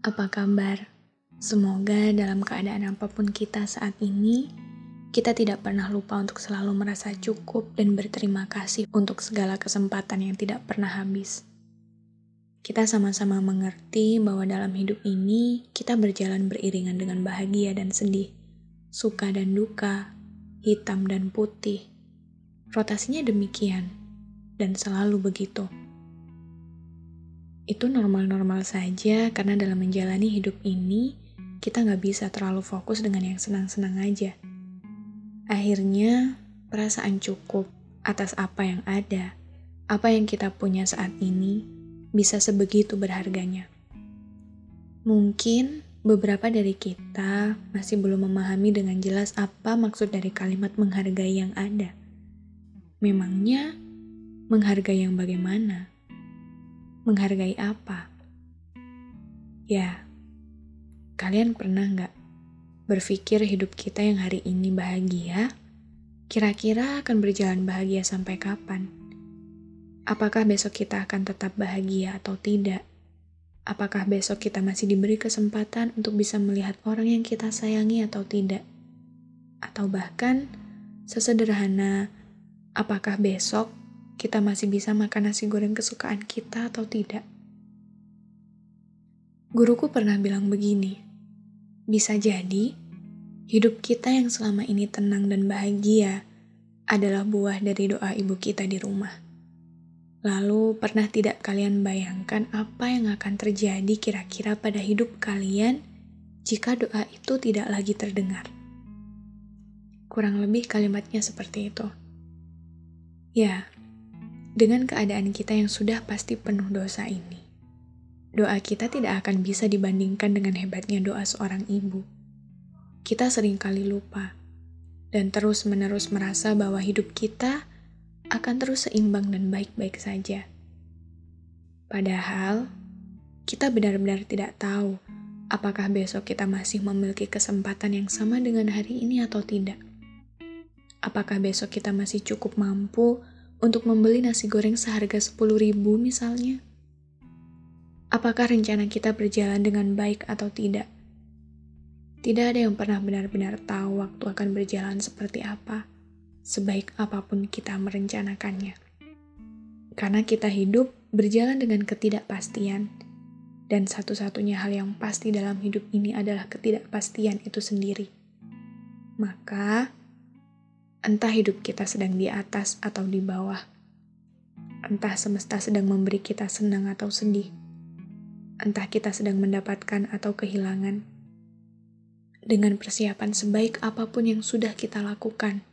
apa kabar? Semoga dalam keadaan apa pun kita saat ini, kita tidak pernah lupa untuk selalu merasa cukup dan berterima kasih untuk segala kesempatan yang tidak pernah habis. Kita sama-sama mengerti bahwa dalam hidup ini kita berjalan beriringan dengan bahagia dan sedih, suka dan duka, hitam dan putih. Rotasinya demikian, dan selalu begitu itu normal-normal saja karena dalam menjalani hidup ini kita nggak bisa terlalu fokus dengan yang senang-senang aja. Akhirnya, perasaan cukup atas apa yang ada, apa yang kita punya saat ini, bisa sebegitu berharganya. Mungkin beberapa dari kita masih belum memahami dengan jelas apa maksud dari kalimat menghargai yang ada. Memangnya, menghargai yang bagaimana? Menghargai apa? Ya, kalian pernah nggak berpikir hidup kita yang hari ini bahagia, kira-kira akan berjalan bahagia sampai kapan? Apakah besok kita akan tetap bahagia atau tidak? Apakah besok kita masih diberi kesempatan untuk bisa melihat orang yang kita sayangi atau tidak? Atau bahkan sesederhana, apakah besok kita masih bisa makan nasi goreng kesukaan kita atau tidak. Guruku pernah bilang begini, bisa jadi hidup kita yang selama ini tenang dan bahagia adalah buah dari doa ibu kita di rumah. Lalu, pernah tidak kalian bayangkan apa yang akan terjadi kira-kira pada hidup kalian jika doa itu tidak lagi terdengar? Kurang lebih kalimatnya seperti itu. Ya, dengan keadaan kita yang sudah pasti penuh dosa ini. Doa kita tidak akan bisa dibandingkan dengan hebatnya doa seorang ibu. Kita sering kali lupa dan terus-menerus merasa bahwa hidup kita akan terus seimbang dan baik-baik saja. Padahal, kita benar-benar tidak tahu apakah besok kita masih memiliki kesempatan yang sama dengan hari ini atau tidak. Apakah besok kita masih cukup mampu untuk membeli nasi goreng seharga 10 ribu misalnya? Apakah rencana kita berjalan dengan baik atau tidak? Tidak ada yang pernah benar-benar tahu waktu akan berjalan seperti apa, sebaik apa pun kita merencanakannya. Karena kita hidup berjalan dengan ketidakpastian, dan satu-satunya hal yang pasti dalam hidup ini adalah ketidakpastian itu sendiri. Maka, Entah hidup kita sedang di atas atau di bawah. Entah semesta sedang memberi kita senang atau sedih. Entah kita sedang mendapatkan atau kehilangan. Dengan persiapan sebaik apa pun yang sudah kita lakukan,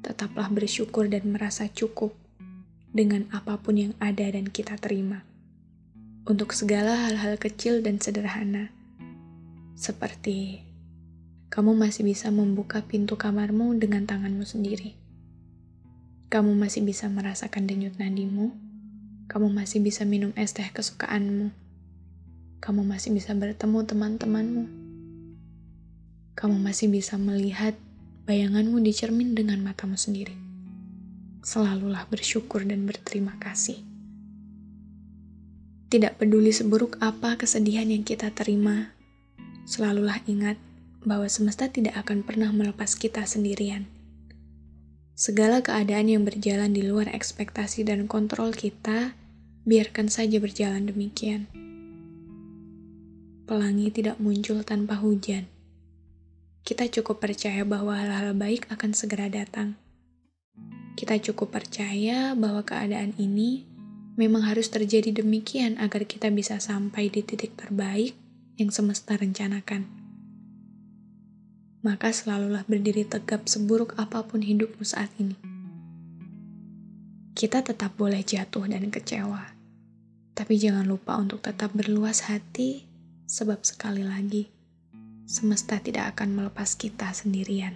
tetaplah bersyukur dan merasa cukup dengan apa pun yang ada dan kita terima. Untuk segala hal-hal kecil dan sederhana, seperti kamu masih bisa membuka pintu kamarmu dengan tanganmu sendiri. Kamu masih bisa merasakan denyut nadimu. Kamu masih bisa minum es teh kesukaanmu. Kamu masih bisa bertemu teman-temanmu. Kamu masih bisa melihat bayanganmu di cermin dengan matamu sendiri. Selalulah bersyukur dan berterima kasih. Tidak peduli seburuk apa kesedihan yang kita terima, selalulah ingat bahwa semesta tidak akan pernah melepas kita sendirian. Segala keadaan yang berjalan di luar ekspektasi dan kontrol kita, biarkan saja berjalan demikian. Pelangi tidak muncul tanpa hujan. Kita cukup percaya bahwa hal-hal baik akan segera datang. Kita cukup percaya bahwa keadaan ini memang harus terjadi demikian agar kita bisa sampai di titik terbaik yang semesta rencanakan maka selalulah berdiri tegap seburuk apa pun hidupmu saat ini. Kita tetap boleh jatuh dan kecewa, tapi jangan lupa untuk tetap berluas hati Sebab sekali lagi, semesta tidak akan melepas kita sendirian.